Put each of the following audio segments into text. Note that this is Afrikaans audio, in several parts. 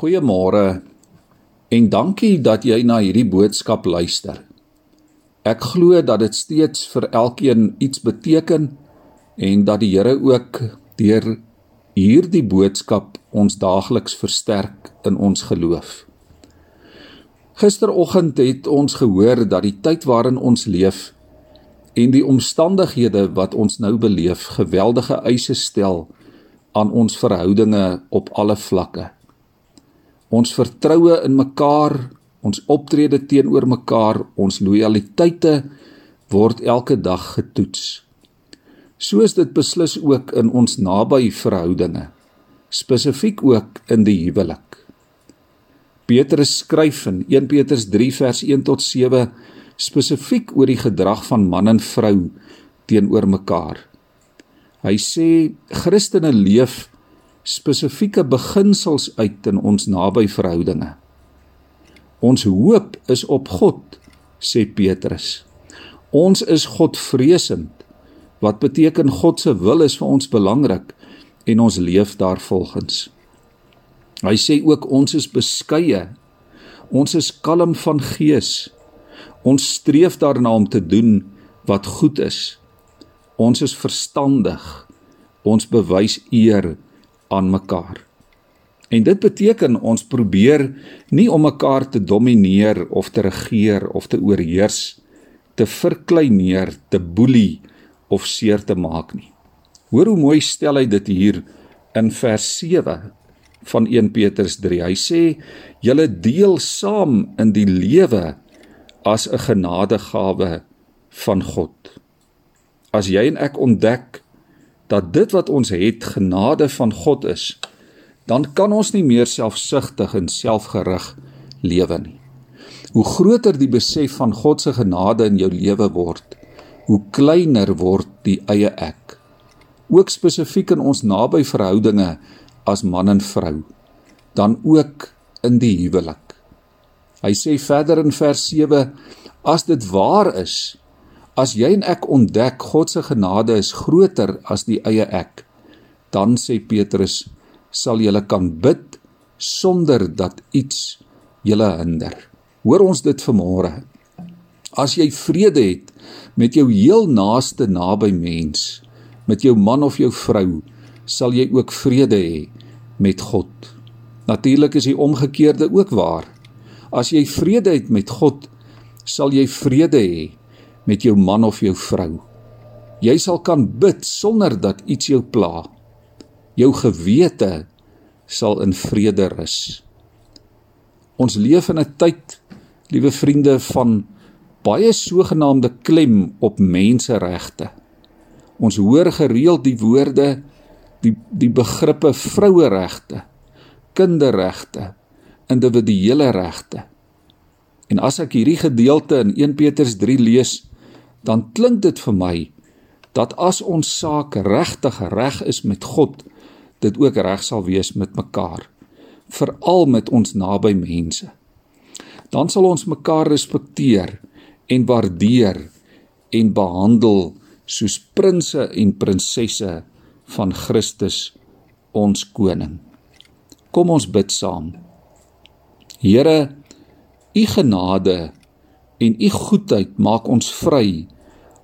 Goeiemôre en dankie dat jy na hierdie boodskap luister. Ek glo dat dit steeds vir elkeen iets beteken en dat die Here ook deur hierdie boodskap ons daagliks versterk in ons geloof. Gisteroggend het ons gehoor dat die tyd waarin ons leef en die omstandighede wat ons nou beleef geweldige eise stel aan ons verhoudinge op alle vlakke ons vertroue in mekaar, ons optrede teenoor mekaar, ons lojaliteite word elke dag getoets. Soos dit beslis ook in ons naby verhoudinge, spesifiek ook in die huwelik. Petrus skryf in 1 Petrus 3 vers 1 tot 7 spesifiek oor die gedrag van man en vrou teenoor mekaar. Hy sê Christene leef spesifieke beginsels uit in ons naby verhoudinge. Ons hoop is op God, sê Petrus. Ons is Godvreesend, wat beteken God se wil is vir ons belangrik en ons leef daarvolgens. Hy sê ook ons is beskeie. Ons is kalm van gees. Ons streef daarna om te doen wat goed is. Ons is verstandig. Ons bewys eer aan mekaar. En dit beteken ons probeer nie om mekaar te domineer of te regeer of te oorheers, te verkleineer, te boelie of seer te maak nie. Hoor hoe mooi stel hy dit hier in vers 7 van 1 Petrus 3. Hy sê: "Julle deel saam in die lewe as 'n genadegawe van God." As jy en ek ontdek dat dit wat ons het genade van God is, dan kan ons nie meer selfsugtig en selfgerig lewe nie. Hoe groter die besef van God se genade in jou lewe word, hoe kleiner word die eie ek. Ook spesifiek in ons naby verhoudinge as man en vrou, dan ook in die huwelik. Hy sê verder in vers 7: As dit waar is As jy en ek ontdek God se genade is groter as die eie ek, dan sê Petrus, sal jy kan bid sonder dat iets julle hinder. Hoor ons dit vanmôre. As jy vrede het met jou heel naaste naby mens, met jou man of jou vrou, sal jy ook vrede hê met God. Natuurlik is die omgekeerde ook waar. As jy vrede het met God, sal jy vrede hê met jou man of jou vrou. Jy sal kan bid sonder dat iets jou pla. Jou gewete sal in vrede rus. Ons leef in 'n tyd, liewe vriende, van baie sogenaamde klem op menseregte. Ons hoor gereeld die woorde die die begrippe vroueregte, kinderregte, individuele regte. En as ek hierdie gedeelte in 1 Petrus 3 lees, dan klink dit vir my dat as ons saak regtig reg is met God, dit ook reg sal wees met mekaar, veral met ons naby mense. Dan sal ons mekaar respekteer en waardeer en behandel soos prinses en prinsesse van Christus ons koning. Kom ons bid saam. Here, u genade en u goedheid maak ons vry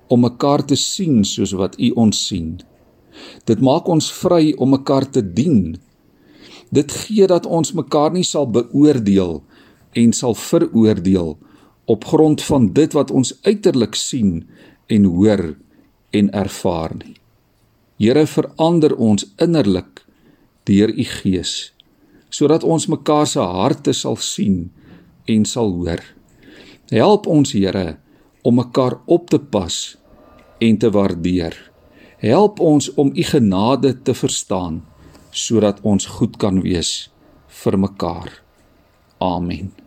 om mekaar te sien soos wat u ons sien. Dit maak ons vry om mekaar te dien. Dit gee dat ons mekaar nie sal beoordeel en sal veroordeel op grond van dit wat ons uiterlik sien en hoor en ervaar nie. Here verander ons innerlik deur u gees sodat ons mekaar se harte sal sien en sal hoor. Help ons Here om mekaar op te pas en te waardeer. Help ons om u genade te verstaan sodat ons goed kan wees vir mekaar. Amen.